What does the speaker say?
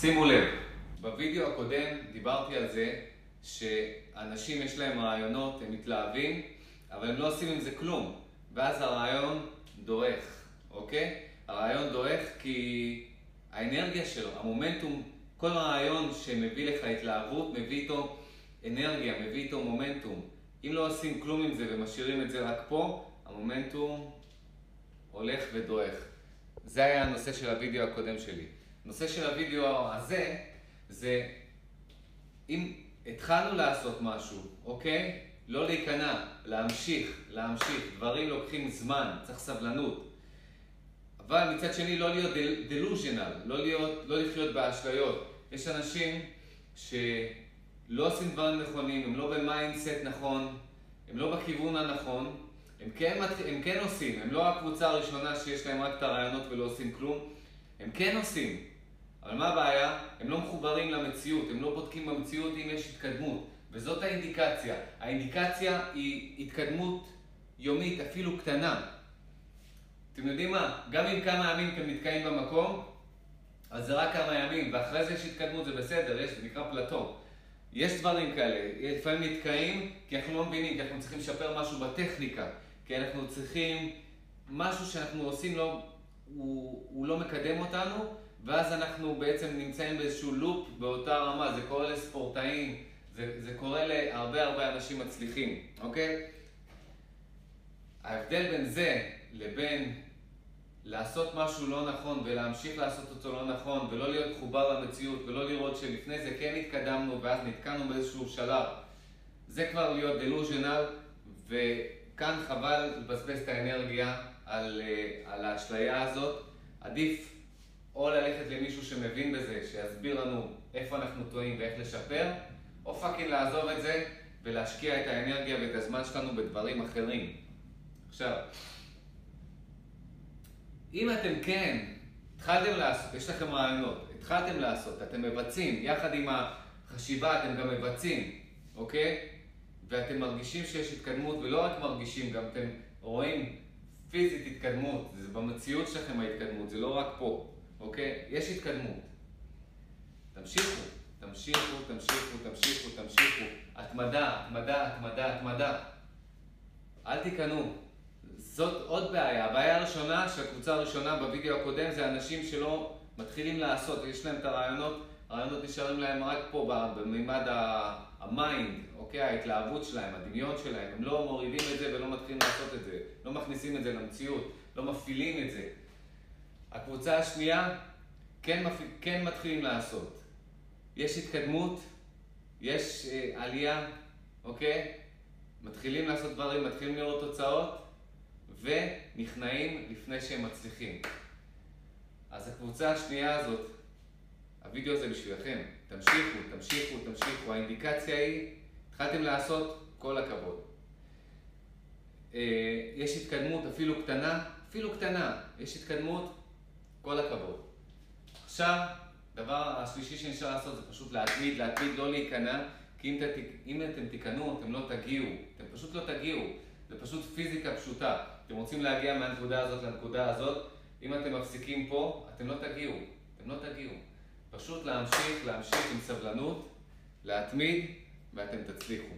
שימו לב, בווידאו הקודם דיברתי על זה שאנשים יש להם רעיונות, הם מתלהבים, אבל הם לא עושים עם זה כלום, ואז הרעיון דועך, אוקיי? הרעיון דועך כי האנרגיה שלו, המומנטום, כל רעיון שמביא לך התלהבות, מביא איתו אנרגיה, מביא איתו מומנטום. אם לא עושים כלום עם זה ומשאירים את זה רק פה, המומנטום הולך ודועך. זה היה הנושא של הווידאו הקודם שלי. הנושא של הווידאו הזה, זה אם התחלנו לעשות משהו, אוקיי? לא להיכנע, להמשיך, להמשיך. דברים לוקחים זמן, צריך סבלנות. אבל מצד שני לא להיות delusional, לא, להיות, לא לחיות באשליות. יש אנשים שלא עושים דברים נכונים, הם לא ב mindset נכון, הם לא בכיוון הנכון, הם כן, הם כן עושים, הם לא הקבוצה הראשונה שיש להם רק את הרעיונות ולא עושים כלום, הם כן עושים. אבל מה הבעיה? הם לא מחוברים למציאות, הם לא בודקים במציאות אם יש התקדמות. וזאת האינדיקציה. האינדיקציה היא התקדמות יומית, אפילו קטנה. אתם יודעים מה? גם אם כמה ימים אתם נתקעים במקום, אז זה רק כמה ימים, ואחרי זה יש התקדמות, זה בסדר, יש, זה נקרא פלטו. יש דברים כאלה, לפעמים נתקעים כי אנחנו לא מבינים, כי אנחנו צריכים לשפר משהו בטכניקה, כי אנחנו צריכים משהו שאנחנו עושים, לא, הוא, הוא לא מקדם אותנו, ואז אנחנו בעצם נמצאים באיזשהו לופ באותה רמה, זה קורה לספורטאים, זה, זה קורה להרבה הרבה אנשים מצליחים, אוקיי? ההבדל בין זה לבין לעשות משהו לא נכון ולהמשיך לעשות אותו לא נכון ולא להיות מחובר למציאות ולא לראות שלפני זה כן התקדמנו ואז נתקענו באיזשהו שלב זה כבר להיות delusional וכאן חבל לבזבז את האנרגיה על, אה, על האשליה הזאת. עדיף או ללכת למישהו שמבין בזה, שיסביר לנו איפה אנחנו טועים ואיך לשפר או fucking לעזוב את זה ולהשקיע את האנרגיה ואת הזמן שלנו בדברים אחרים עכשיו אם אתם כן התחלתם לעשות, יש לכם רעיונות, התחלתם לעשות, אתם מבצעים, יחד עם החשיבה אתם גם מבצעים, אוקיי? ואתם מרגישים שיש התקדמות, ולא רק מרגישים, גם אתם רואים פיזית התקדמות, זה במציאות שלכם ההתקדמות, זה לא רק פה, אוקיי? יש התקדמות. תמשיכו, תמשיכו, תמשיכו, תמשיכו, תמשיכו. התמדה, התמדה, התמדה, התמדה. אל תיכנעו. זאת עוד בעיה. הבעיה הראשונה, שהקבוצה הראשונה בווידאו הקודם, זה אנשים שלא מתחילים לעשות, יש להם את הרעיונות, הרעיונות נשארים להם רק פה, במימד ה mind, אוקיי? ההתלהבות שלהם, הדמיון שלהם, הם לא מורידים את זה ולא מתחילים לעשות את זה, לא מכניסים את זה למציאות, לא מפעילים את זה. הקבוצה השנייה, כן, מפ... כן מתחילים לעשות. יש התקדמות, יש אה, עלייה, אוקיי? מתחילים לעשות דברים, מתחילים לראות תוצאות, ונכנעים לפני שהם מצליחים. אז הקבוצה השנייה הזאת, הווידאו הזה בשבילכם. תמשיכו, תמשיכו, תמשיכו. האינדיקציה היא, התחלתם לעשות, כל הכבוד. אה, יש התקדמות אפילו קטנה, אפילו קטנה, יש התקדמות, כל הכבוד. עכשיו, דבר השלישי שנשאר לעשות זה פשוט להתמיד, להתמיד, לא להיכנע, כי אם, ת, אם אתם תיכנעו, אתם לא תגיעו, אתם פשוט לא תגיעו. זה פשוט פיזיקה פשוטה. אתם רוצים להגיע מהנקודה הזאת לנקודה הזאת, אם אתם מפסיקים פה, אתם לא תגיעו. אתם לא תגיעו. פשוט להמשיך, להמשיך עם סבלנות, להתמיד, ואתם תצליחו.